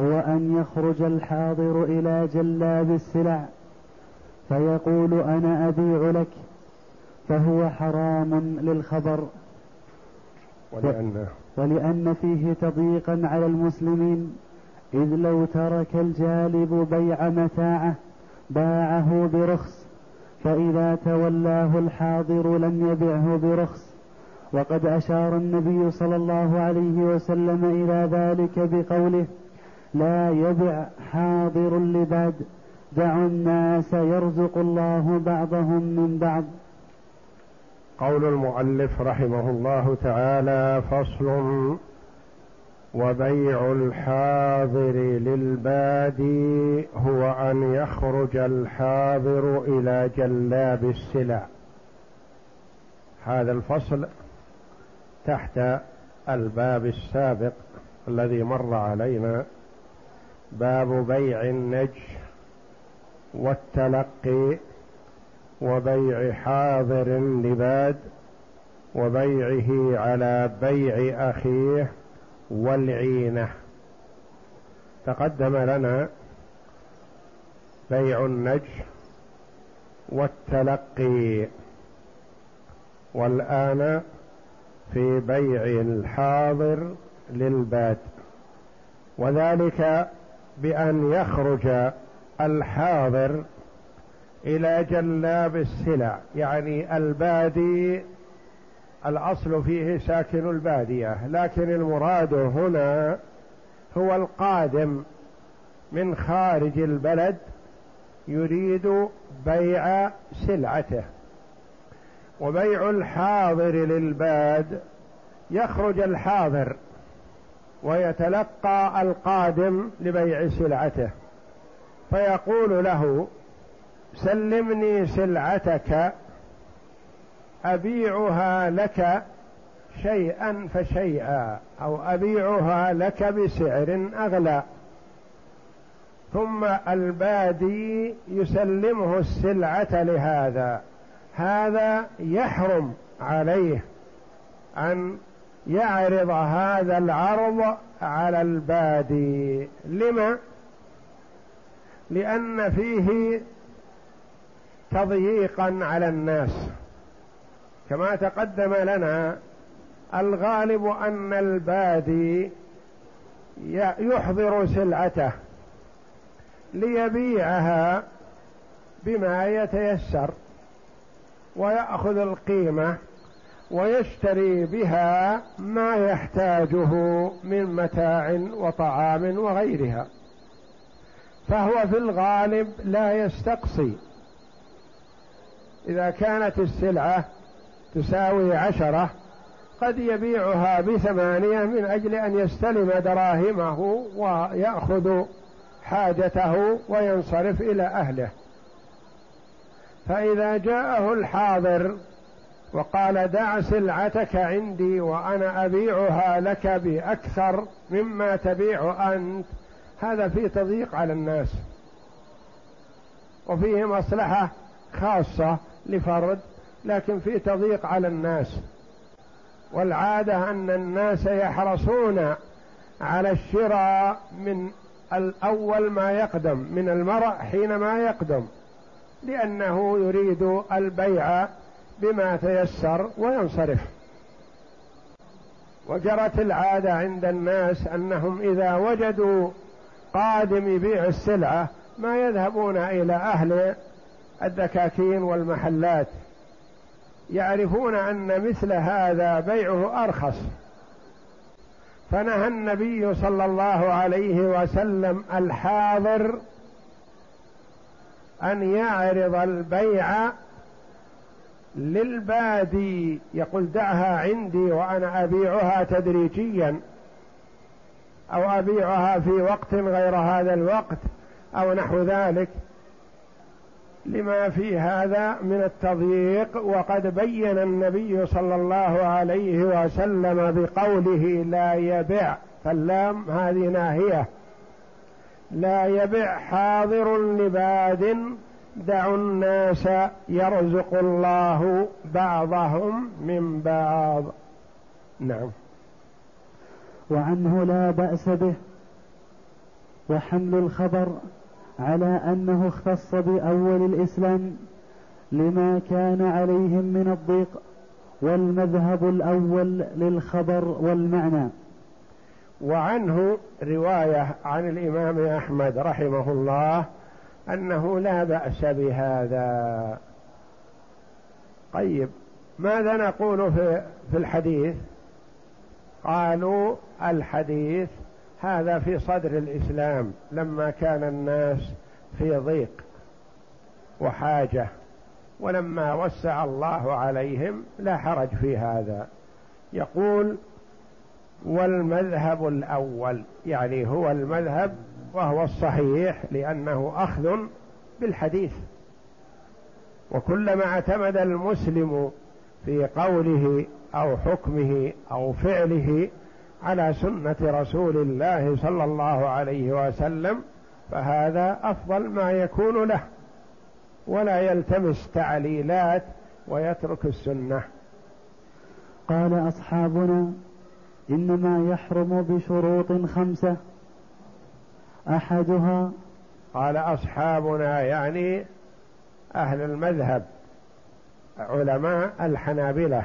هو أن يخرج الحاضر إلى جلاب السلع فيقول أنا أبيع لك فهو حرام للخبر. ولأن ولأن فيه تضييقا على المسلمين إذ لو ترك الجالب بيع متاعه باعه برخص فإذا تولاه الحاضر لم يبعه برخص. وقد أشار النبي صلى الله عليه وسلم إلى ذلك بقوله لا يبع حاضر لباد دعوا الناس يرزق الله بعضهم من بعض. قول المؤلف رحمه الله تعالى فصل وبيع الحاضر للبادي هو أن يخرج الحاضر إلى جلاب السلع. هذا الفصل تحت الباب السابق الذي مر علينا باب بيع النج والتلقي وبيع حاضر لباد وبيعه على بيع أخيه والعينة. تقدم لنا بيع النج والتلقي. والآن في بيع الحاضر للباد. وذلك بأن يخرج الحاضر إلى جلاب السلع يعني البادي الأصل فيه ساكن البادية لكن المراد هنا هو القادم من خارج البلد يريد بيع سلعته. وبيع الحاضر للباد يخرج الحاضر ويتلقى القادم لبيع سلعته. فيقول له سلمني سلعتك أبيعها لك شيئا فشيئا أو أبيعها لك بسعر أغلى. ثم البادي يسلمه السلعة لهذا. هذا يحرم عليه أن يعرض هذا العرض على البادي. لما؟ لأن فيه تضييقا على الناس. كما تقدم لنا الغالب أن البادي يحضر سلعته ليبيعها بما يتيسر ويأخذ القيمة ويشتري بها ما يحتاجه من متاع وطعام وغيرها. فهو في الغالب لا يستقصي. إذا كانت السلعة تساوي عشرة قد يبيعها بثمانية من أجل أن يستلم دراهمه ويأخذ حاجته وينصرف إلى أهله. فإذا جاءه الحاضر وقال دع سلعتك عندي وأنا أبيعها لك بأكثر مما تبيع أنت. هذا فيه تضييق على الناس وفيه مصلحة خاصة لفرد لكن فيه تضييق على الناس. والعادة أن الناس يحرصون على الشراء من الأول ما يقدم من المرء حينما يقدم لأنه يريد البيع بما تيسر وينصرف. وجرت العادة عند الناس أنهم إذا وجدوا قادم يبيع السلعة ما يذهبون إلى أهل الدكاكين والمحلات. يعرفون أن مثل هذا بيعه أرخص. فنهى النبي صلى الله عليه وسلم الحاضر أن يعرض البيع للبادي يقول دعها عندي وأنا أبيعها تدريجيا أو أبيعها في وقت غير هذا الوقت أو نحو ذلك. لما في هذا من التضييق وقد بين النبي صلى الله عليه وسلم بقوله لا يبع. فاللام هذه ناهية. لا يبع حاضر لباد دعوا الناس يرزق الله بعضهم من بعض. نعم. وعنه لا بأس به. وحمل الخبر على أنه اختص بأول الإسلام لما كان عليهم من الضيق والمذهب الأول للخبر والمعنى. وعنه رواية عن الإمام أحمد رحمه الله أنه لا بأس بهذا. طيب ماذا نقول في في الحديث؟ قالوا الحديث هذا في صدر الإسلام لما كان الناس في ضيق وحاجة ولما وسع الله عليهم لا حرج في هذا. يقول والمذهب الأول يعني هو المذهب وهو الصحيح لأنه أخذ بالحديث. وكلما اعتمد المسلم في قوله أو حكمه أو فعله على سنة رسول الله صلى الله عليه وسلم فهذا أفضل ما يكون له ولا يلتمس تعليلات ويترك السنة. قال أصحابنا إنما يحرم بشروط خمسة أحدها قال أصحابنا يعني أهل المذهب علماء الحنابلة.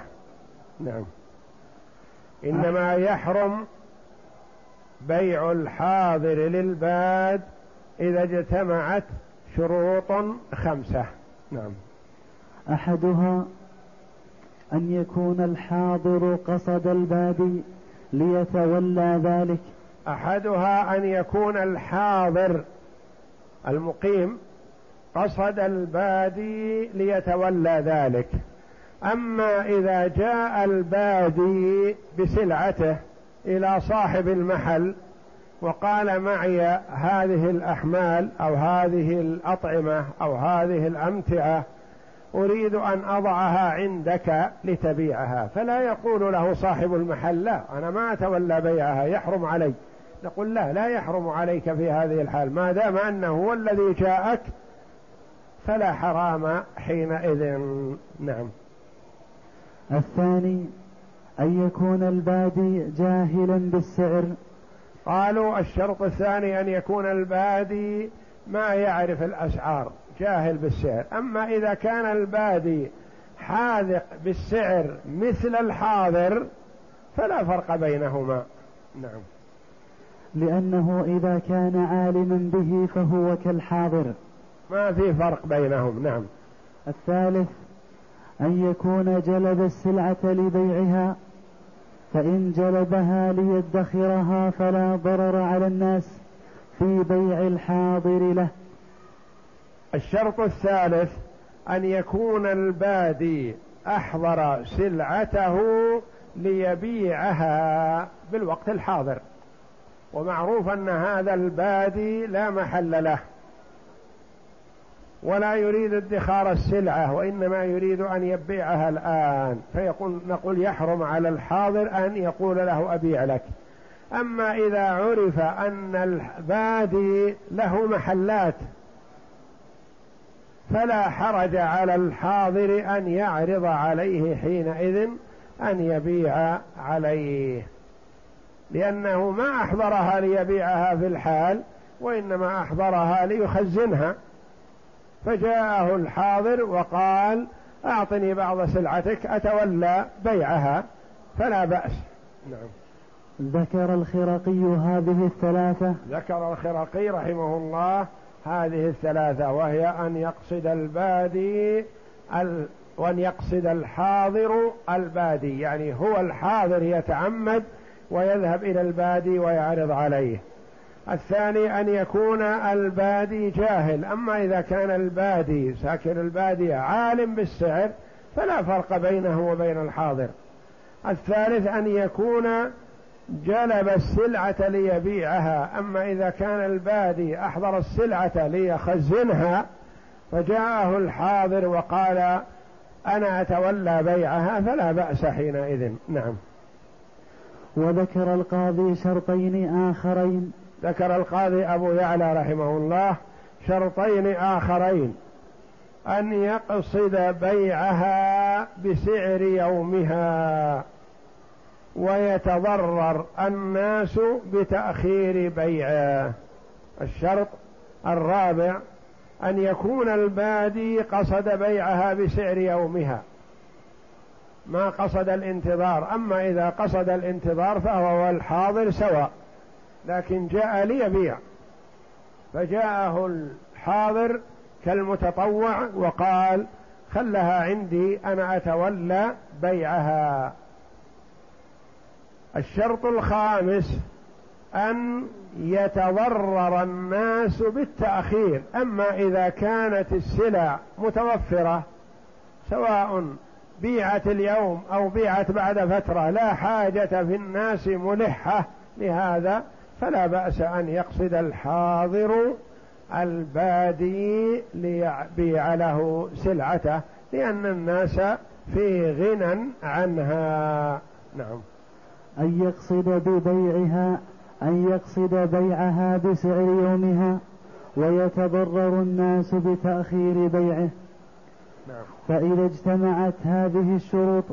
نعم. إنما يحرم بيع الحاضر للباد إذا اجتمعت شروط خمسة. نعم. أحدها أن يكون الحاضر قصد البادي ليتولى ذلك. أحدها أن يكون الحاضر المقيم قصد البادي ليتولى ذلك. أما إذا جاء البادي بسلعته إلى صاحب المحل وقال معي هذه الأحمال أو هذه الأطعمة أو هذه الأمتعة أريد أن أضعها عندك لتبيعها. فلا يقول له صاحب المحل لا أنا ما أتولى بيعها يحرم علي. نقول لا لا يحرم عليك في هذه الحال ما دام أنه هو الذي جاءك فلا حرام حينئذ. نعم. الثاني أن يكون البادي جاهلا بالسعر. قالوا الشرط الثاني أن يكون البادي ما يعرف الأسعار جاهل بالسعر. أما إذا كان البادي حاذق بالسعر مثل الحاضر فلا فرق بينهما. نعم. لأنه إذا كان عالما به فهو كالحاضر. ما في فرق بينهم نعم. الثالث أن يكون جلب السلعة لبيعها فإن جلبها ليدخرها فلا ضرر على الناس في بيع الحاضر له. الشرط الثالث أن يكون البادي أحضر سلعته ليبيعها بالوقت الحاضر. ومعروف أن هذا البادي لا محل له ولا يريد ادخار السلعة وإنما يريد أن يبيعها الآن فيقول نقول يحرم على الحاضر أن يقول له أبيع لك. أما إذا عرف أن البادي له محلات فلا حرج على الحاضر أن يعرض عليه حينئذ أن يبيع عليه. لأنه ما أحضرها ليبيعها في الحال وإنما أحضرها ليخزنها. فجاءه الحاضر وقال أعطني بعض سلعتك أتولى بيعها. فلا بأس. نعم. ذكر الخرقي هذه الثلاثة؟ ذكر الخرقي رحمه الله هذه الثلاثة وهي أن يقصد البادي ال... وأن يقصد الحاضر البادي يعني هو الحاضر يتعمد ويذهب إلى البادي ويعرض عليه. الثاني أن يكون البادي جاهل. أما إذا كان البادي ساكن البادية عالم بالسعر فلا فرق بينه وبين الحاضر. الثالث أن يكون جلب السلعة ليبيعها. أما إذا كان البادي أحضر السلعة ليخزنها فجاءه الحاضر وقال أنا أتولى بيعها فلا بأس حينئذ. نعم. وذكر القاضي شرطين آخرين. ذكر القاضي أبو يعلى رحمه الله شرطين آخرين. أن يقصد بيعها بسعر يومها. ويتضرر الناس بتأخير بيعه. الشرط الرابع أن يكون البادي قصد بيعها بسعر يومها. ما قصد الانتظار. أما إذا قصد الانتظار فهو والحاضر سواء. لكن جاء ليبيع. فجاءه الحاضر كالمتطوع وقال خلها عندي أنا أتولى بيعها. الشرط الخامس أن يتضرر الناس بالتأخير. أما إذا كانت السلع متوفرة سواء بيعت اليوم أو بيعت بعد فترة لا حاجة في الناس ملحة لهذا فلا بأس أن يقصد الحاضر البادي ليبيع له سلعته لأن الناس في غنى عنها. نعم. أن يقصد ببيعها أن يقصد بيعها بسعر يومها ويتضرر الناس بتأخير بيعه. نعم. فإذا اجتمعت هذه الشروط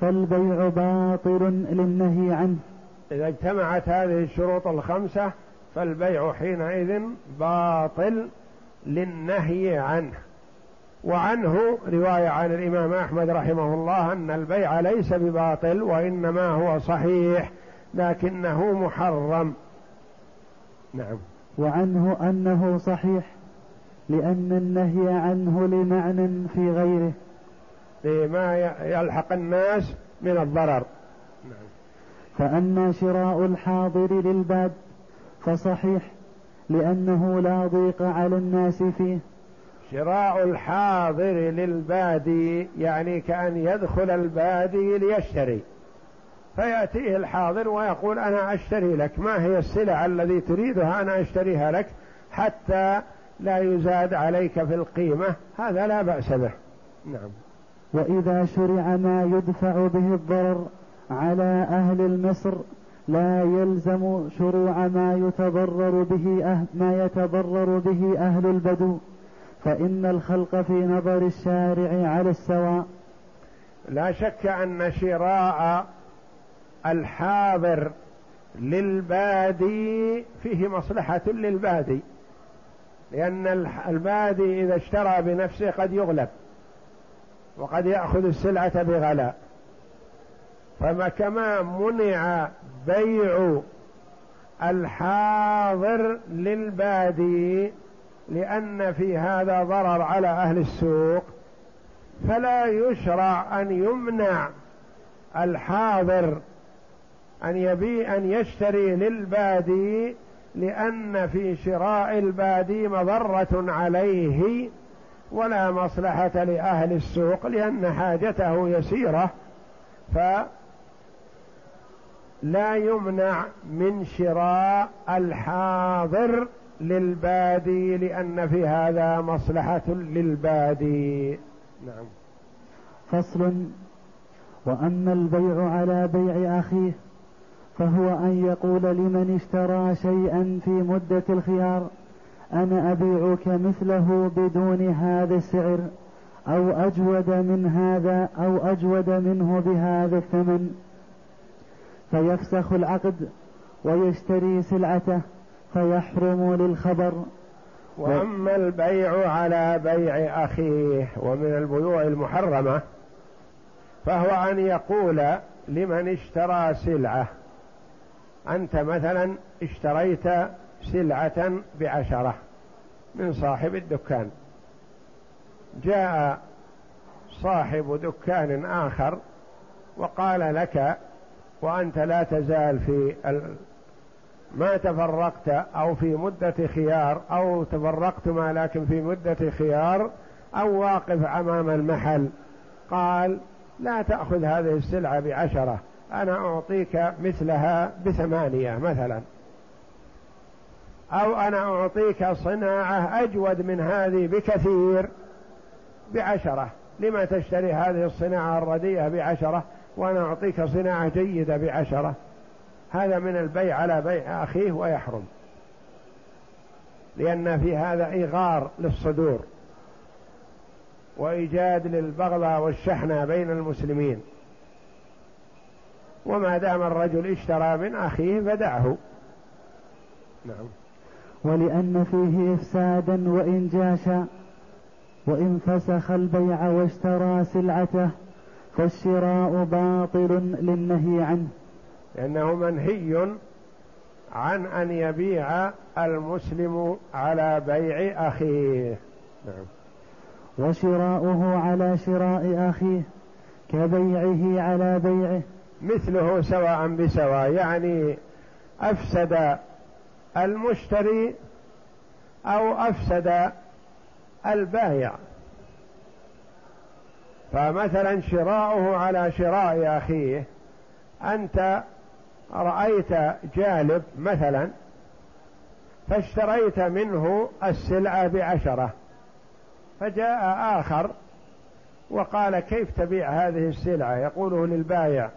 فالبيع باطل للنهي عنه. إذا اجتمعت هذه الشروط الخمسة فالبيع حينئذ باطل للنهي عنه. وعنه رواية عن الإمام أحمد رحمه الله أن البيع ليس بباطل وإنما هو صحيح لكنه محرم. نعم. وعنه أنه صحيح. لأن النهي عنه لمعنى في غيره. لما يلحق الناس من الضرر. نعم. فأما شراء الحاضر للباد فصحيح لأنه لا ضيق على الناس فيه. شراء الحاضر للبادي يعني كأن يدخل البادي ليشتري. فيأتيه الحاضر ويقول أنا أشتري لك ما هي السلع الذي تريدها؟ أنا أشتريها لك حتى لا يزاد عليك في القيمة هذا لا بأس به. نعم. وإذا شرع ما يدفع به الضرر على أهل المصر لا يلزم شروع ما يتضرر به أهل ما يتضرر به أهل البدو. فإن الخلق في نظر الشارع على السواء. لا شك أن شراء الحاضر للبادي فيه مصلحة للبادي. لأن البادي إذا اشترى بنفسه قد يغلب وقد يأخذ السلعة بغلاء فما كما منع بيع الحاضر للبادي لأن في هذا ضرر على أهل السوق فلا يشرع أن يمنع الحاضر أن يبي أن يشتري للبادي لأن في شراء البادي مضرة عليه ولا مصلحة لأهل السوق لأن حاجته يسيرة فلا يمنع من شراء الحاضر للبادي لأن في هذا مصلحة للبادي. نعم. فصل. وأما البيع على بيع أخيه فهو أن يقول لمن اشترى شيئا في مدة الخيار أنا أبيعك مثله بدون هذا السعر أو أجود من هذا أو أجود منه بهذا الثمن. فيفسخ العقد ويشتري سلعته فيحرم للخبر. وأما البيع على بيع أخيه ومن البيوع المحرمة فهو أن يقول لمن اشترى سلعة أنت مثلا اشتريت سلعة بعشرة من صاحب الدكان. جاء صاحب دكان آخر وقال لك وأنت لا تزال في ما تفرقت أو في مدة خيار أو تفرقتما لكن في مدة خيار أو واقف أمام المحل. قال لا تأخذ هذه السلعة بعشرة. أنا أعطيك مثلها بثمانية مثلا. أو أنا أعطيك صناعة أجود من هذه بكثير بعشرة. لما تشتري هذه الصناعة الرديئة بعشرة وأنا أعطيك صناعة جيدة بعشرة؟ هذا من البيع على بيع أخيه ويحرم. لأن في هذا إغار للصدور وإيجاد للبغضة والشحنة بين المسلمين. وما دام الرجل اشترى من أخيه فدعه. نعم. ولأن فيه إفسادا وإنجاشا وإن فسخ البيع واشترى سلعته فالشراء باطل للنهي عنه. لأنه منهي عن أن يبيع المسلم على بيع أخيه. نعم. وشراؤه على شراء أخيه كبيعه على بيعه. مثله سواء بسواء يعني أفسد المشتري أو أفسد البايع. فمثلا شراؤه على شراء أخيه أنت رأيت جالب مثلا فاشتريت منه السلعة بعشرة فجاء آخر وقال كيف تبيع هذه السلعة؟ يقوله للبايع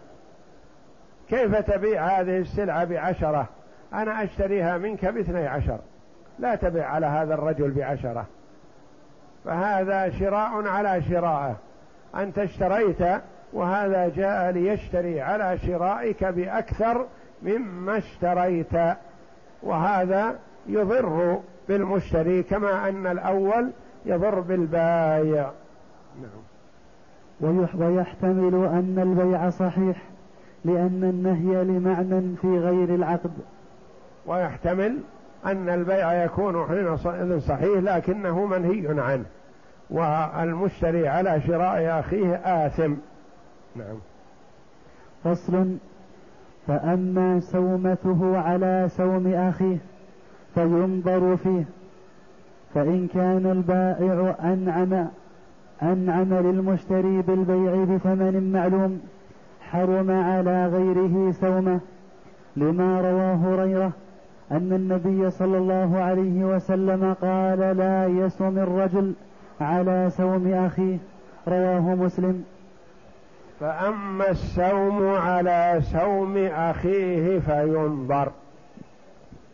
كيف تبيع هذه السلعة بعشرة؟ أنا أشتريها منك باثني عشر. لا تبيع على هذا الرجل بعشرة. فهذا شراء على شراءه. أنت اشتريت وهذا جاء ليشتري على شرائك بأكثر مما اشتريت. وهذا يضر بالمشتري كما أن الأول يضر بالبايع. نعم. ويحتمل أن البيع صحيح. لأن النهي لمعنى في غير العقد. ويحتمل أن البيع يكون حين صحيح لكنه منهي عنه والمشتري على شراء أخيه آثم. نعم. فصل. فأما سومته على سوم أخيه فينظر فيه فإن كان البائع أنعم أنعم للمشتري بالبيع بثمن معلوم. حرم على غيره سومه لما رواه هريرة أن النبي صلى الله عليه وسلم قال لا يسوم الرجل على سوم أخيه رواه مسلم. فأما السوم على سوم أخيه فينظر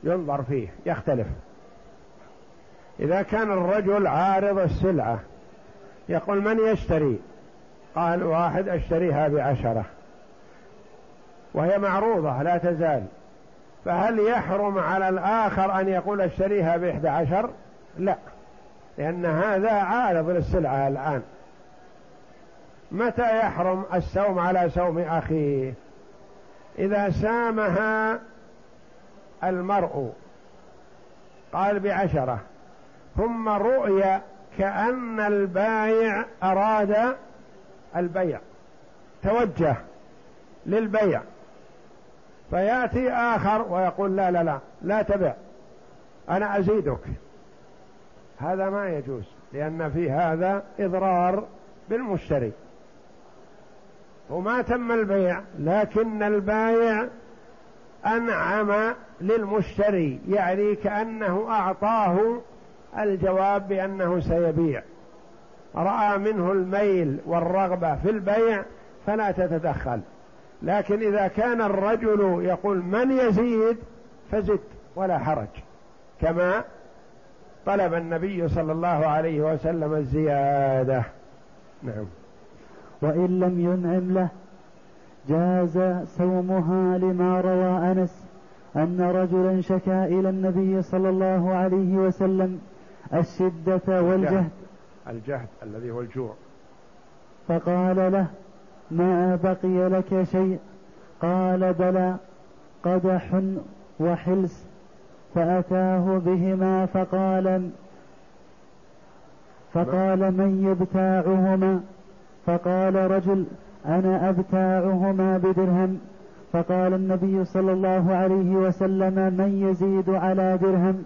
ينظر فيه يختلف. إذا كان الرجل عارض السلعة يقول من يشتري؟ قال واحد أشتريها بعشرة. وهي معروضة لا تزال. فهل يحرم على الآخر أن يقول اشتريها بإحدى عشر؟ لا لأن هذا عارض للسلعة الآن. متى يحرم السوم على سوم أخيه؟ إذا سامها المرء. قال بعشرة. ثم رؤي كأن البايع أراد البيع. توجه للبيع. فيأتي آخر ويقول لا لا لا لا تبع أنا أزيدك. هذا ما يجوز لأن في هذا إضرار بالمشتري. وما تم البيع لكن البايع أنعم للمشتري يعني كأنه أعطاه الجواب بأنه سيبيع. رأى منه الميل والرغبة في البيع فلا تتدخل. لكن إذا كان الرجل يقول من يزيد فزد ولا حرج. كما طلب النبي صلى الله عليه وسلم الزيادة. نعم. وإن لم ينعم له جاز صومها لما روى أنس أن رجلا شكا إلى النبي صلى الله عليه وسلم الشدة والجهد. الجهد الذي هو الجوع. فقال له ما بقي لك شيء؟ قال بلى قدح وحلس فأتاه بهما فقال فقال من يبتاعهما؟ فقال رجل أنا أبتاعهما بدرهم. فقال النبي صلى الله عليه وسلم من يزيد على درهم؟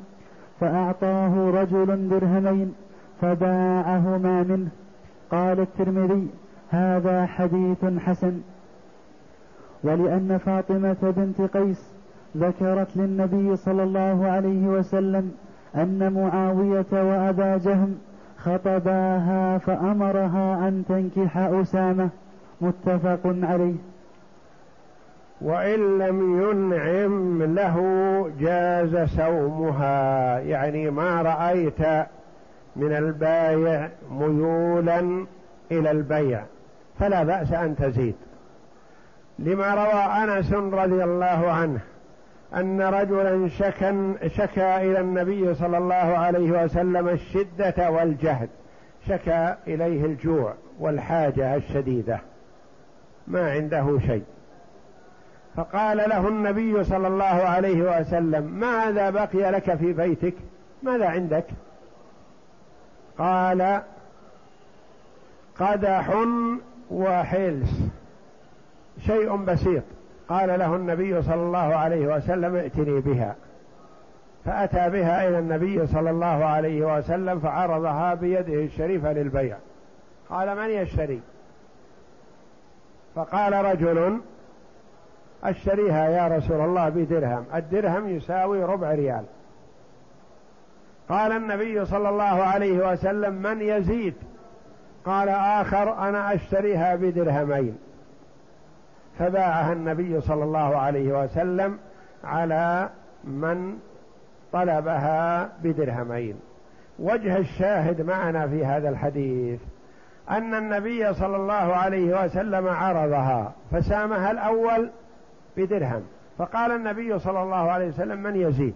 فأعطاه رجل درهمين فباعهما منه. قال الترمذي هذا حديث حسن. ولأن فاطمة بنت قيس ذكرت للنبي صلى الله عليه وسلم أن معاوية وأبا جهم خطباها فأمرها أن تنكح أسامة. متفق عليه. وإن لم ينعم له جاز سومها يعني ما رأيت من البايع ميولا إلى البيع. فلا بأس أن تزيد. لما روى أنس رضي الله عنه أن رجلا شكا شكا إلى النبي صلى الله عليه وسلم الشدة والجهد شكا إليه الجوع والحاجة الشديدة ما عنده شيء. فقال له النبي صلى الله عليه وسلم ماذا بقي لك في بيتك؟ ماذا عندك؟ قال قدح وحلس شيء بسيط. قال له النبي صلى الله عليه وسلم ائتني بها. فأتى بها إلى النبي صلى الله عليه وسلم فعرضها بيده الشريفة للبيع. قال من يشتري فقال رجل اشتريها يا رسول الله بدرهم. الدرهم يساوي ربع ريال. قال النبي صلى الله عليه وسلم من يزيد؟ قال آخر أنا أشتريها بدرهمين. فباعها النبي صلى الله عليه وسلم على من طلبها بدرهمين. وجه الشاهد معنا في هذا الحديث أن النبي صلى الله عليه وسلم عرضها فسامها الأول بدرهم. فقال النبي صلى الله عليه وسلم من يزيد؟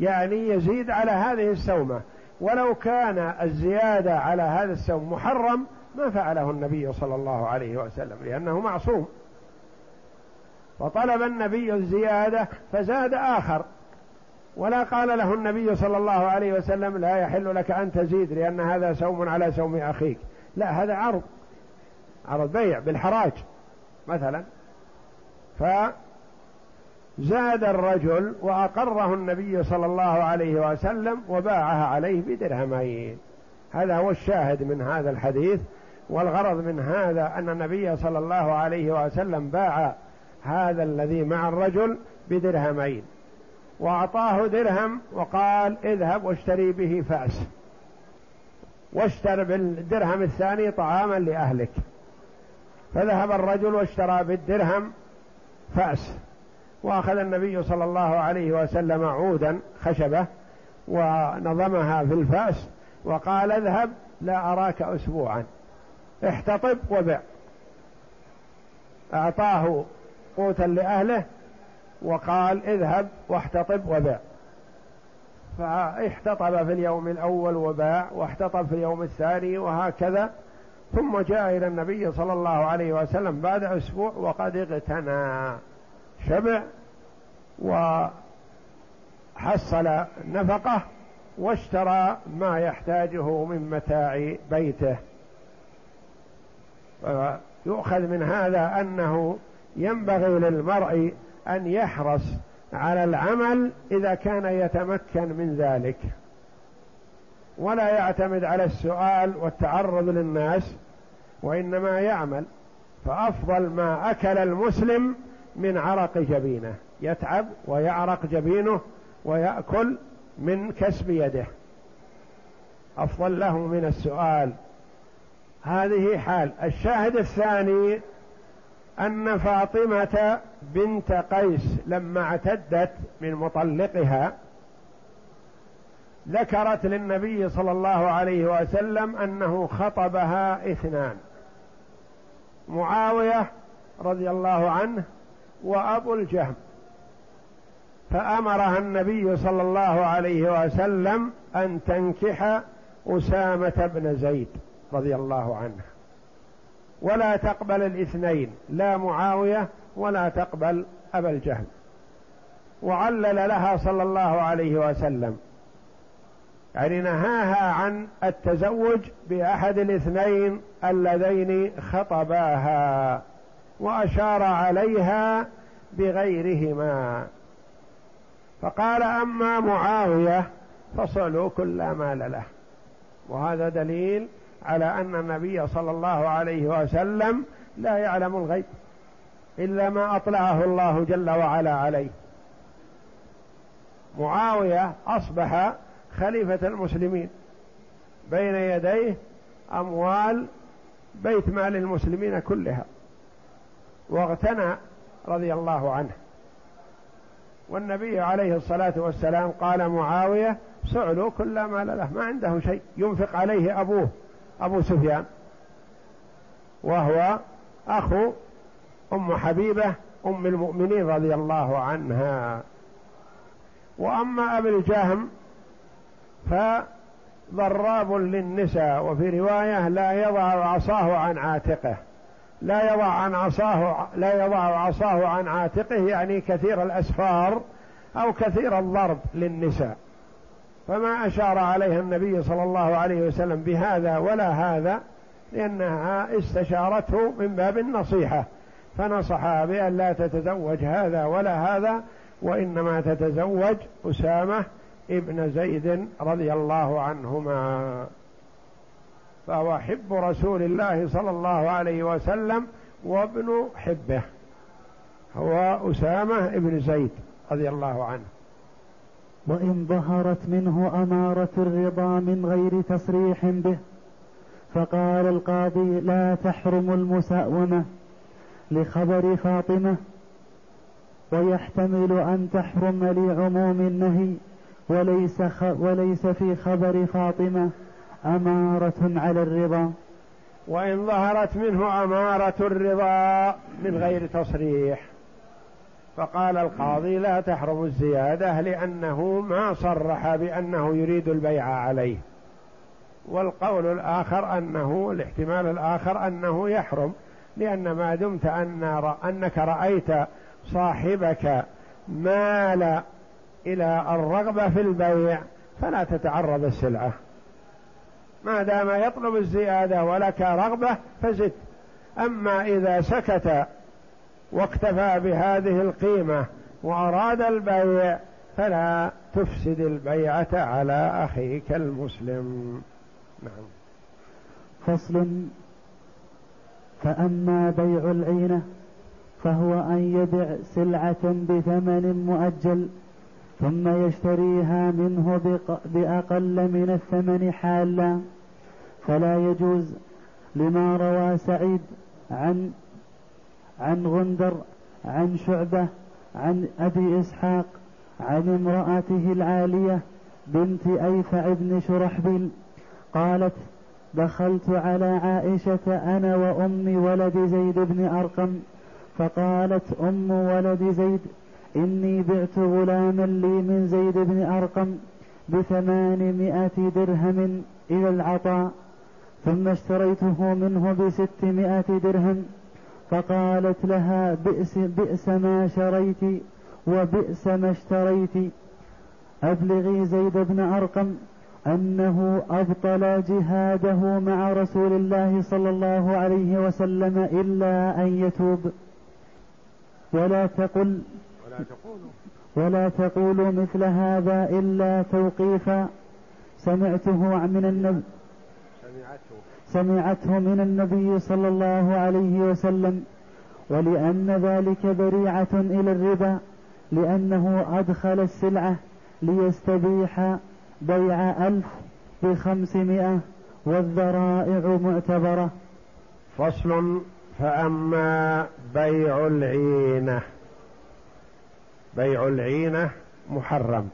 يعني يزيد على هذه السومة. ولو كان الزيادة على هذا السوم محرم ما فعله النبي صلى الله عليه وسلم لأنه معصوم. فطلب النبي الزيادة فزاد آخر. ولا قال له النبي صلى الله عليه وسلم لا يحل لك أن تزيد لأن هذا سوم على سوم أخيك. لا هذا عرض عرض بيع بالحراج مثلا. فزاد الرجل وأقره النبي صلى الله عليه وسلم وباعها عليه بدرهمين. هذا هو الشاهد من هذا الحديث والغرض من هذا أن النبي صلى الله عليه وسلم باع هذا الذي مع الرجل بدرهمين. وأعطاه درهم وقال اذهب واشتري به فأس. واشتر بالدرهم الثاني طعاما لأهلك. فذهب الرجل واشترى بالدرهم فأس. وأخذ النبي صلى الله عليه وسلم عودا خشبة ونظمها في الفأس وقال اذهب لا أراك اسبوعا. احتطب وبع. أعطاه قوتا لأهله وقال اذهب واحتطب وبع. فاحتطب في اليوم الأول وباع واحتطب في اليوم الثاني وهكذا. ثم جاء إلى النبي صلى الله عليه وسلم بعد أسبوع وقد اغتنى. شبع وحصل نفقة واشترى ما يحتاجه من متاع بيته. يؤخذ من هذا أنه ينبغي للمرء أن يحرص على العمل إذا كان يتمكن من ذلك ولا يعتمد على السؤال والتعرض للناس وإنما يعمل فأفضل ما أكل المسلم من عرق جبينه. يتعب ويعرق جبينه ويأكل من كسب يده. أفضل له من السؤال. هذه حال. الشاهد الثاني أن فاطمة بنت قيس لما اعتدت من مطلقها ذكرت للنبي صلى الله عليه وسلم أنه خطبها اثنان. معاوية رضي الله عنه وأبو الجهم. فأمرها النبي صلى الله عليه وسلم أن تنكح أسامة بن زيد رضي الله عنه. ولا تقبل الاثنين لا معاوية ولا تقبل أبا الجهل. وعلل لها صلى الله عليه وسلم. يعني نهاها عن التزوج بأحد الاثنين اللذين خطباها وأشار عليها بغيرهما. فقال أما معاوية فصلوا كل مال له. وهذا دليل على أن النبي صلى الله عليه وسلم لا يعلم الغيب إلا ما أطلعه الله جل وعلا عليه. معاوية أصبح خليفة المسلمين. بين يديه أموال بيت مال المسلمين كلها. واغتنى رضي الله عنه. والنبي عليه الصلاة والسلام قال معاوية سعلوا كل مال له ما عنده شيء ينفق عليه أبوه أبو سفيان. وهو أخو أم حبيبة أم المؤمنين رضي الله عنها. وأما أبي الجهم فضراب للنساء وفي رواية لا يضع عصاه عن عاتقه. لا يضع عن عصاه لا يضع عصاه عن عاتقه يعني كثير الأسفار أو كثير الضرب للنساء. فما أشار عليها النبي صلى الله عليه وسلم بهذا ولا هذا لأنها استشارته من باب النصيحة. فنصحها بأن لا تتزوج هذا ولا هذا وإنما تتزوج أسامة ابن زيد رضي الله عنهما. فهو حب رسول الله صلى الله عليه وسلم وابن حبه. هو أسامة ابن زيد رضي الله عنه. وإن ظهرت منه أمارة الرضا من غير تصريح به فقال القاضي لا تحرم المساومة لخبر فاطمة ويحتمل أن تحرم لعموم النهي وليس, وليس في خبر فاطمة. أمارة على الرضا. وإن ظهرت منه أمارة الرضا من غير تصريح. فقال القاضي لا تحرم الزيادة لأنه ما صرح بأنه يريد البيع عليه. والقول الآخر أنه الاحتمال الآخر أنه يحرم لأن ما دمت أن أنك رأيت صاحبك مال إلى الرغبة في البيع فلا تتعرض السلعة. ما دام يطلب الزيادة ولك رغبة فزد. أما إذا سكت واكتفى بهذه القيمة وأراد البيع فلا تفسد البيعة على أخيك المسلم. نعم. فصل. فأما بيع العينة فهو أن يبع سلعة بثمن مؤجل ثم يشتريها منه بأقل من الثمن حالا. فلا يجوز لما روى سعيد عن عن غندر عن شعبة عن أبي إسحاق عن امرأته العالية بنت أيفع بن شرحبيل قالت دخلت على عائشة أنا وأم ولد زيد بن أرقم فقالت أم ولد زيد إني بعت غلاما لي من زيد بن أرقم بثمانمائة درهم إلى العطاء ثم اشتريته منه بستمائة درهم فقالت لها بئس, بئس ما شريت وبئس ما اشتريت. أبلغي زيد بن أرقم أنه أبطل جهاده مع رسول الله صلى الله عليه وسلم إلا أن يتوب. ولا تقل ولا تقولوا ولا تقولوا مثل هذا إلا توقيفا. سمعته من النبي سمعته. سمعته من النبي صلى الله عليه وسلم ولأن ذلك ذريعة إلى الربا لأنه أدخل السلعة ليستبيح بيع ألف بخمسمائة والذرائع معتبرة. فصل فأما بيع العينة. بيع العينة محرم.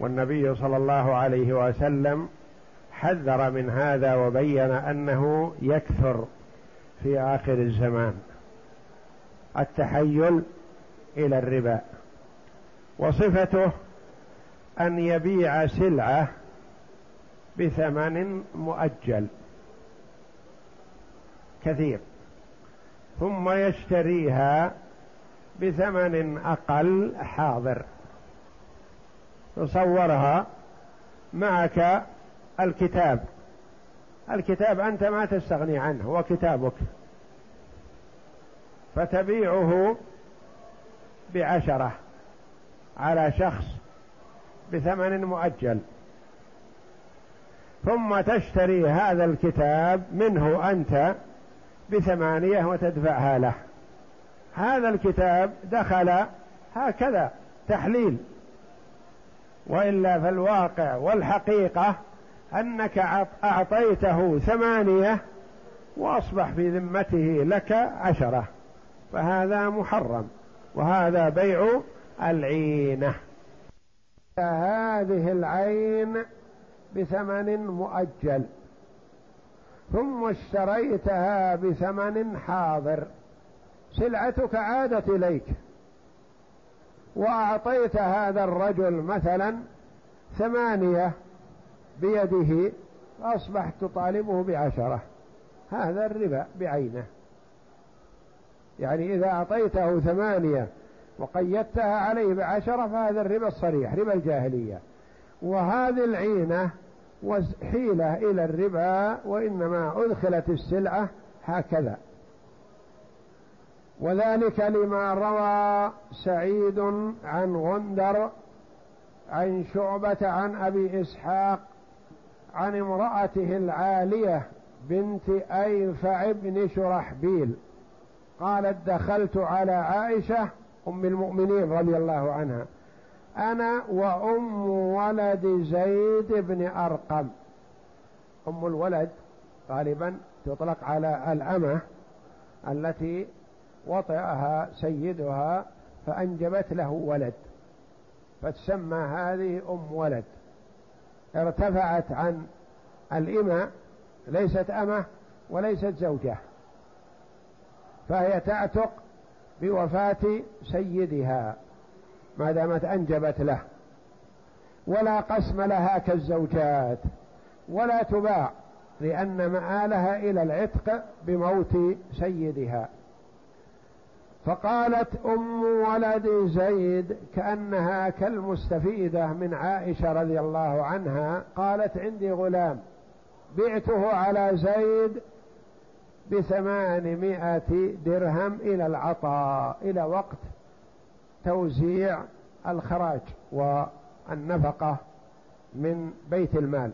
والنبي صلى الله عليه وسلم حذر من هذا وبين أنه يكثر في آخر الزمان. التحيل إلى الربا. وصفته أن يبيع سلعة بثمن مؤجل. كثير. ثم يشتريها بثمن أقل حاضر. تصورها معك الكتاب. الكتاب أنت ما تستغني عنه هو كتابك. فتبيعه بعشرة على شخص بثمن مؤجل. ثم تشتري هذا الكتاب منه أنت بثمانية وتدفعها له. هذا الكتاب دخل هكذا تحليل. وإلا فالواقع والحقيقة أنك أعطيته ثمانية وأصبح في ذمته لك عشرة. فهذا محرم وهذا بيع العينة. هذه العين بثمن مؤجل ثم اشتريتها بثمن حاضر. سلعتك عادت إليك. وأعطيت هذا الرجل مثلا ثمانية بيده أصبحت تطالبه بعشرة. هذا الربا بعينه. يعني إذا أعطيته ثمانية وقيدتها عليه بعشرة فهذا الربا الصريح ربا الجاهلية. وهذه العينة حيله إلى الربا وإنما أدخلت السلعة هكذا. وذلك لما روى سعيد عن غندر عن شعبة عن أبي إسحاق عن امرأته العالية بنت أيفع بن شرحبيل. قالت دخلت على عائشة أم المؤمنين رضي الله عنها. أنا وأم ولد زيد بن أرقم. أم الولد غالبا تطلق على الأمة التي وطئها سيدها فأنجبت له ولد فتسمى هذه أم ولد. ارتفعت عن الإمة ليست أمة وليست زوجة. فهي تعتق بوفاة سيدها ما دامت أنجبت له. ولا قسم لها كالزوجات ولا تباع لأن مآلها إلى العتق بموت سيدها. فقالت أم ولد زيد كأنها كالمستفيدة من عائشة رضي الله عنها قالت عندي غلام بعته على زيد بثمانمائة درهم إلى العطاء إلى وقت توزيع الخراج والنفقة من بيت المال.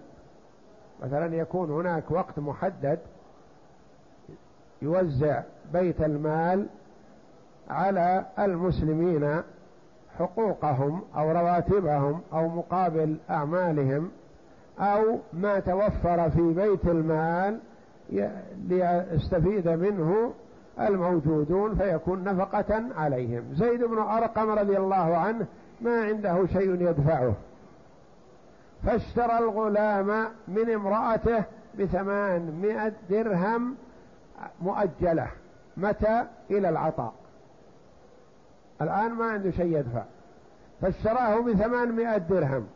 مثلا يكون هناك وقت محدد يوزع بيت المال على المسلمين حقوقهم أو رواتبهم أو مقابل أعمالهم أو ما توفر في بيت المال ليستفيد منه الموجودون فيكون نفقة عليهم. زيد بن أرقم رضي الله عنه ما عنده شيء يدفعه. فاشترى الغلام من امرأته بثمانمائة درهم مؤجلة. متى؟ إلى العطاء. الآن ما عنده شيء يدفع. فاشتراه بثمانمائة درهم.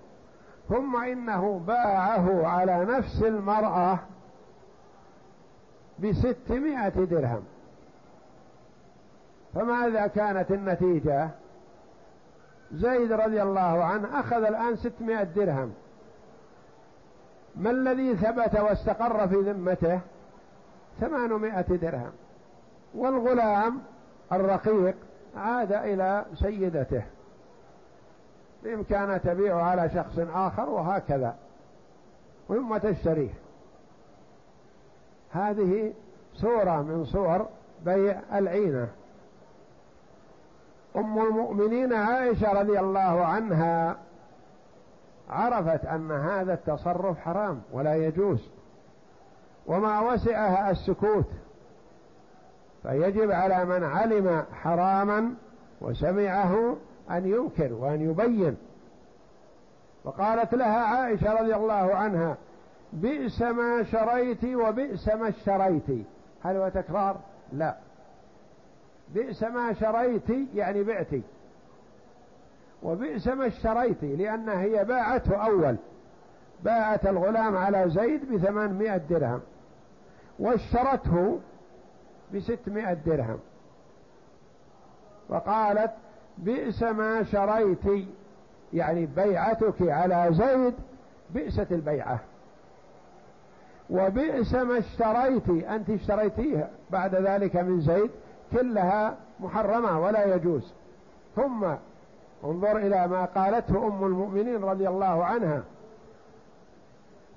ثم إنه باعه على نفس المرأة بستمائة درهم. فماذا كانت النتيجة؟ زيد رضي الله عنه أخذ الآن ستمائة درهم. ما الذي ثبت واستقر في ذمته؟ ثمانمائة درهم. والغلام الرقيق عاد إلى سيدته. بإمكانها تبيعه على شخص آخر وهكذا. ثم تشتريه هذه صورة من صور بيع العينة. أم المؤمنين عائشة رضي الله عنها عرفت أن هذا التصرف حرام ولا يجوز. وما وسعها السكوت. فيجب على من علم حراما وسمعه أن ينكر وأن يبين. وقالت لها عائشة رضي الله عنها بئس ما شريت وبئس ما اشتريت. هل هو تكرار؟ لا. بئس ما شريت يعني بعتي. وبئس ما اشتريت لأن هي باعته أول. باعت الغلام على زيد بثمانمائة درهم. واشترته بستمائة درهم. وقالت بئس ما شريت يعني بيعتك على زيد بئست البيعة. وبئس ما اشتريت أنت اشتريتيها بعد ذلك من زيد كلها محرمة ولا يجوز. ثم انظر إلى ما قالته أم المؤمنين رضي الله عنها.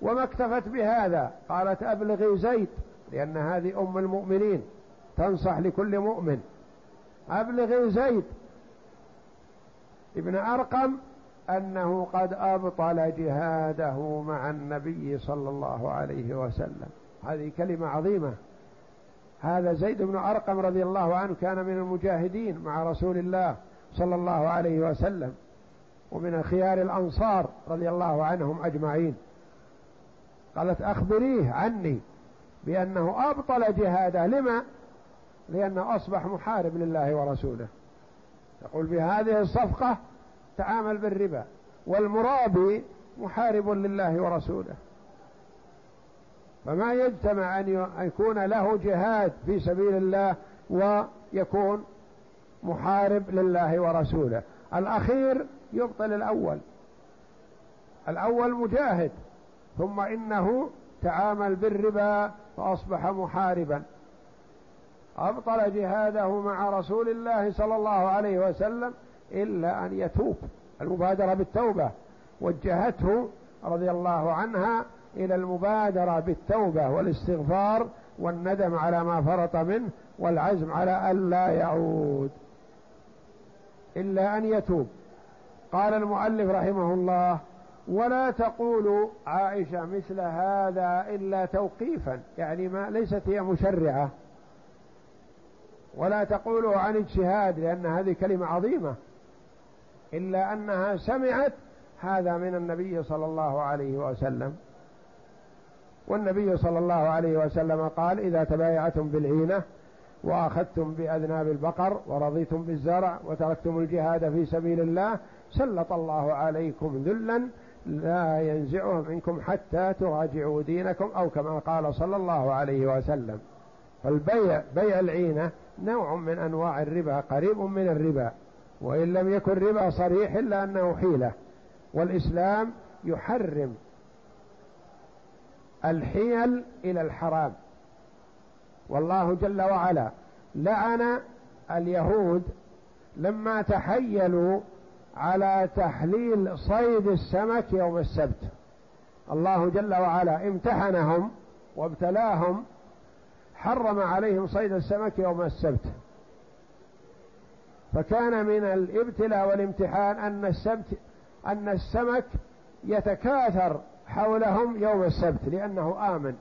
وما اكتفت بهذا؟ قالت أبلغي زيد لأن هذه أم المؤمنين. تنصح لكل مؤمن. أبلغ زيد ابن أرقم أنه قد أبطل جهاده مع النبي صلى الله عليه وسلم. هذه كلمة عظيمة. هذا زيد بن أرقم رضي الله عنه كان من المجاهدين مع رسول الله صلى الله عليه وسلم ومن خيار الأنصار رضي الله عنهم أجمعين. قالت أخبريه عني بأنه أبطل جهاده. لما؟ لأنه أصبح محارب لله ورسوله. يقول بهذه الصفقة تعامل بالربا والمرابي محارب لله ورسوله. فما يجتمع أن يكون له جهاد في سبيل الله ويكون محارب لله ورسوله. الأخير يبطل الأول. الأول مجاهد ثم إنه تعامل بالربا فأصبح محاربا. أبطل جهاده مع رسول الله صلى الله عليه وسلم إلا أن يتوب المبادرة بالتوبة. وجهته رضي الله عنها إلى المبادرة بالتوبة والاستغفار والندم على ما فرط منه والعزم على ألا يعود. إلا أن يتوب. قال المؤلف رحمه الله ولا تقول عائشة مثل هذا إلا توقيفا. يعني ما ليست هي مشرعة. ولا تقول عن اجتهاد لأن هذه كلمة عظيمة. إلا أنها سمعت هذا من النبي صلى الله عليه وسلم. والنبي صلى الله عليه وسلم قال إذا تبايعتم بالعينة وأخذتم بأذناب البقر ورضيتم بالزرع وتركتم الجهاد في سبيل الله سلط الله عليكم ذلا لا ينزعه منكم حتى تراجعوا دينكم أو كما قال صلى الله عليه وسلم. فالبيع بيع العينة نوع من أنواع الربا قريب من الربا وإن لم يكن ربا صريح إلا أنه حيلة. والإسلام يحرم الحيل إلى الحرام. والله جل وعلا لعن اليهود لما تحيلوا على تحليل صيد السمك يوم السبت. الله جل وعلا امتحنهم وابتلاهم حرم عليهم صيد السمك يوم السبت. فكان من الابتلاء والامتحان أن السبت أن السمك يتكاثر حولهم يوم السبت لأنه آمن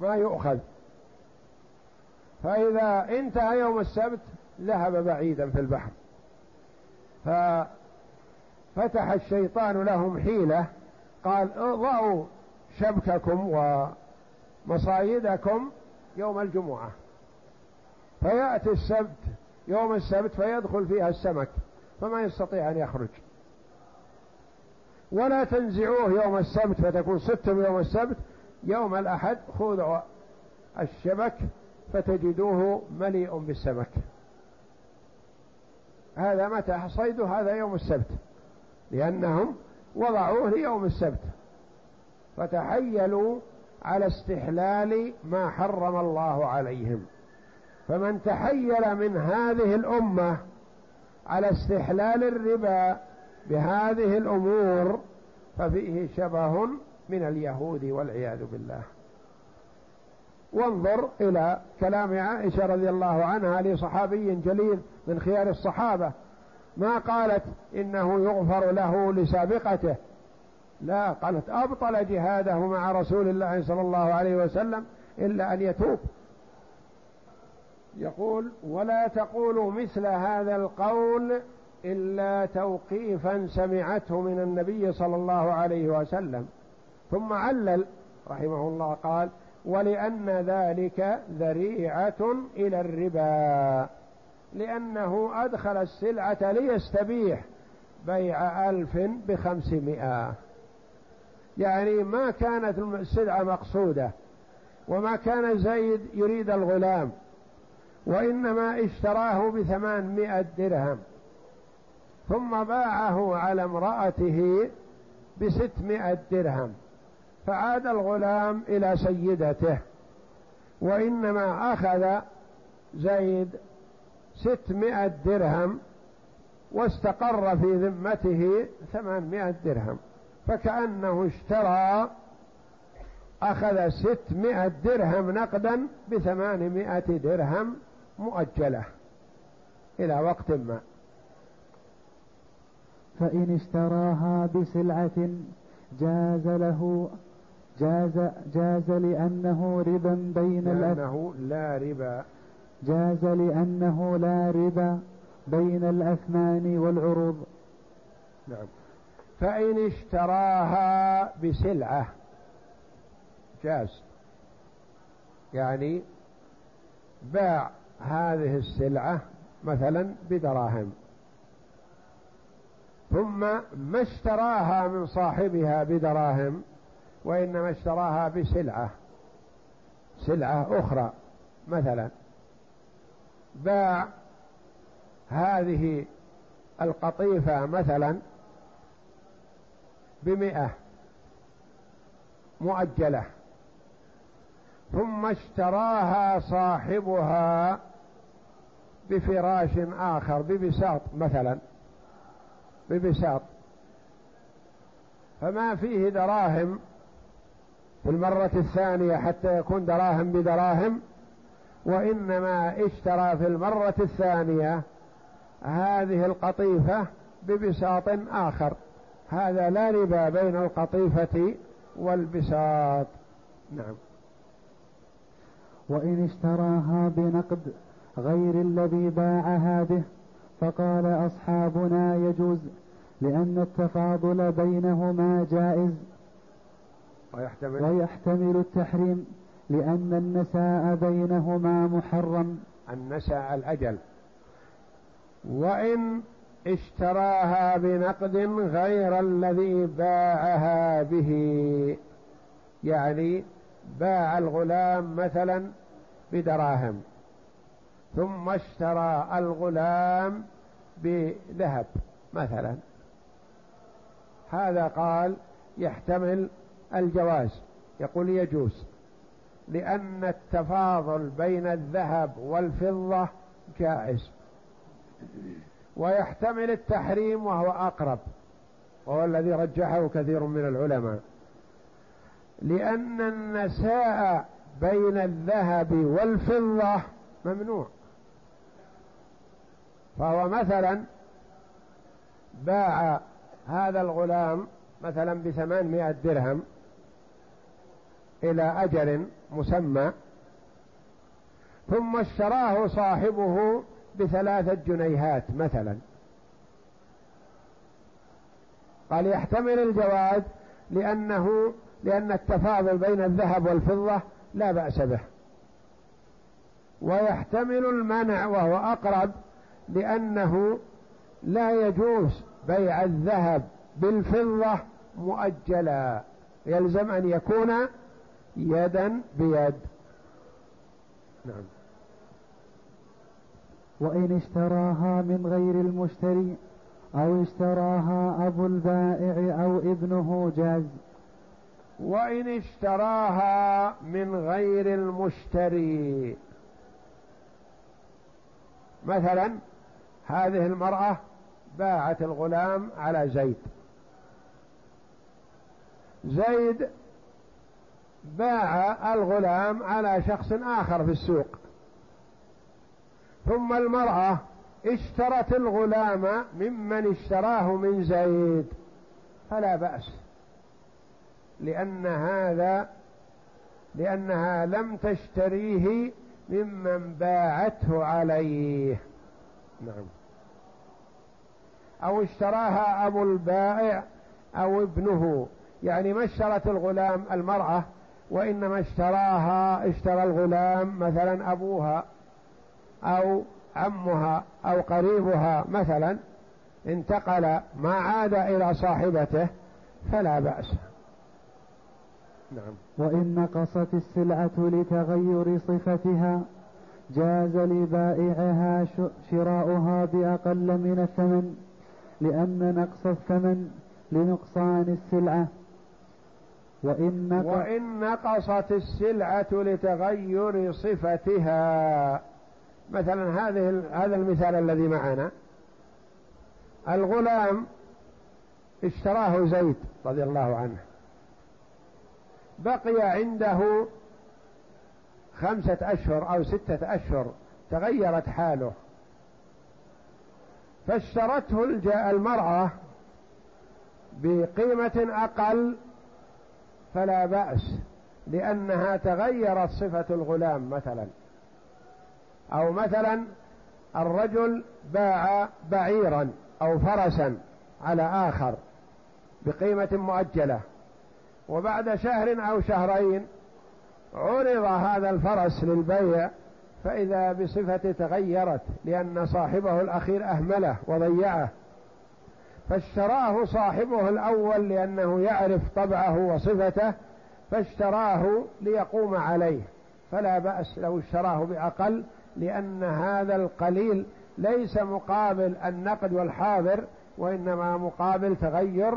ما يؤخذ. فإذا انتهى يوم السبت ذهب بعيدا في البحر. ففتح الشيطان لهم حيلة قال ضعوا شبككم ومصايدكم يوم الجمعة. فيأتي السبت يوم السبت فيدخل فيها السمك فما يستطيع أن يخرج. ولا تنزعوه يوم السبت فتكون ستم يوم السبت. يوم الأحد خذوا الشبك فتجدوه مليء بالسمك. هذا متى؟ صيده هذا يوم السبت. لأنهم وضعوه ليوم السبت. فتحيلوا على استحلال ما حرم الله عليهم. فمن تحيل من هذه الأمة على استحلال الربا بهذه الأمور ففيه شبه من اليهود والعياذ بالله. وانظر إلى كلام عائشة رضي الله عنها لصحابي جليل من خيار الصحابة. ما قالت إنه يغفر له لسابقته. لا قالت أبطل جهاده مع رسول الله صلى الله عليه وسلم إلا أن يتوب. يقول ولا تقولوا مثل هذا القول إلا توقيفا سمعته من النبي صلى الله عليه وسلم. ثم علل رحمه الله قال ولأن ذلك ذريعة إلى الربا لأنه أدخل السلعة ليستبيح بيع ألف بخمسمائة. يعني ما كانت السلعة مقصودة وما كان زيد يريد الغلام وإنما اشتراه بثمانمائة درهم ثم باعه على امرأته بستمائة درهم فعاد الغلام إلى سيدته وإنما أخذ زيد ستمائة درهم واستقر في ذمته ثمانمائة درهم. فكأنه اشترى أخذ ستمائة درهم نقدا بثمانمائة درهم مؤجلة إلى وقت ما. فإن اشتراها بسلعة جاز له جاز جاز لأنه ربا بين لأنه لا ربا. جاز لأنه لا ربا بين الأثمان والعروض. نعم. فإن اشتراها بسلعة. جاز. يعني باع هذه السلعة مثلا بدراهم. ثم ما اشتراها من صاحبها بدراهم وإنما اشتراها بسلعة. سلعة أخرى مثلا. باع هذه القطيفة مثلا بمئة مؤجلة ثم اشتراها صاحبها بفراش آخر ببساط مثلا ببساط. فما فيه دراهم في المرة الثانية حتى يكون دراهم بدراهم وإنما اشترى في المرة الثانية هذه القطيفة ببساط آخر. هذا لا ربا بين القطيفة والبساط. نعم. وإن اشتراها بنقد غير الذي باعها به فقال أصحابنا يجوز لأن التفاضل بينهما جائز. ويحتمل, ويحتمل التحريم لأن النساء بينهما محرم. النساء الأجل. وإن اشتراها بنقد غير الذي باعها به. يعني باع الغلام مثلا بدراهم ثم اشترى الغلام بذهب مثلا. هذا قال يحتمل الجواز يقول يجوز لأن التفاضل بين الذهب والفضة جائز. ويحتمل التحريم وهو أقرب وهو الذي رجحه كثير من العلماء. لأن النساء بين الذهب والفضة ممنوع. فهو مثلا باع هذا الغلام مثلا بثمانمائة درهم إلى أجل مسمى ثم اشتراه صاحبه بثلاثة جنيهات مثلا. قال يحتمل الجواز لأنه لأن التفاضل بين الذهب والفضة لا بأس به. ويحتمل المنع وهو أقرب لأنه لا يجوز بيع الذهب بالفضة مؤجلا. يلزم أن يكون يدا بيد. نعم. وإن اشتراها من غير المشتري أو اشتراها أبو البائع أو ابنه جاز. وإن اشتراها من غير المشتري. مثلا هذه المرأة باعت الغلام على زيد. زيد باع الغلام على شخص آخر في السوق. ثم المرأة اشترت الغلام ممن اشتراه من زيد. فلا بأس. لأن هذا لأنها لم تشتريه ممن باعته عليه. نعم. أو اشتراها أبو البائع أو ابنه. يعني ما اشترت الغلام المرأة وإنما اشتراها اشترى الغلام مثلا أبوها. أو عمها أو قريبها مثلا انتقل ما عاد إلى صاحبته فلا بأس. نعم. وإن نقصت السلعة لتغير صفتها جاز لبائعها شراؤها بأقل من الثمن لأن نقص الثمن لنقصان السلعة. وإن, نقص وإن نقصت السلعة لتغير صفتها مثلا هذه هذا المثال الذي معنا. الغلام اشتراه زيد رضي الله عنه. بقي عنده خمسة أشهر أو ستة أشهر تغيرت حاله. فاشترته المرأة بقيمة أقل فلا بأس لأنها تغيرت صفة الغلام مثلا. أو مثلا الرجل باع بعيرا أو فرسا على آخر بقيمة مؤجلة وبعد شهر أو شهرين عرض هذا الفرس للبيع فإذا بصفة تغيرت لأن صاحبه الأخير أهمله وضيعه. فاشتراه صاحبه الأول لأنه يعرف طبعه وصفته فاشتراه ليقوم عليه. فلا بأس لو اشتراه بأقل لأن هذا القليل ليس مقابل النقد والحاضر وإنما مقابل تغير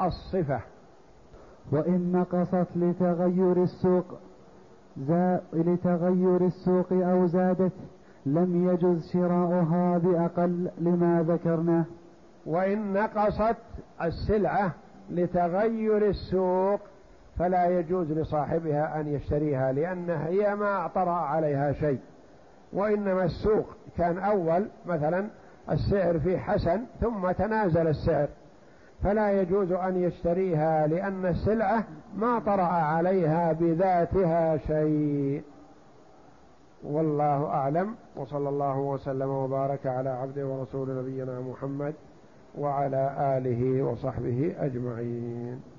الصفة. وإن نقصت لتغير السوق زا لتغير السوق أو زادت لم يجز شراؤها بأقل لما ذكرناه. وإن نقصت السلعة لتغير السوق فلا يجوز لصاحبها أن يشتريها لأنها هي ما طرأ عليها شيء. وإنما السوق كان أول مثلا السعر فيه حسن ثم تنازل السعر. فلا يجوز أن يشتريها لأن السلعة ما طرأ عليها بذاتها شيء. والله أعلم. وصلى الله وسلم وبارك على عبده ورسول نبينا محمد وعلى آله وصحبه أجمعين.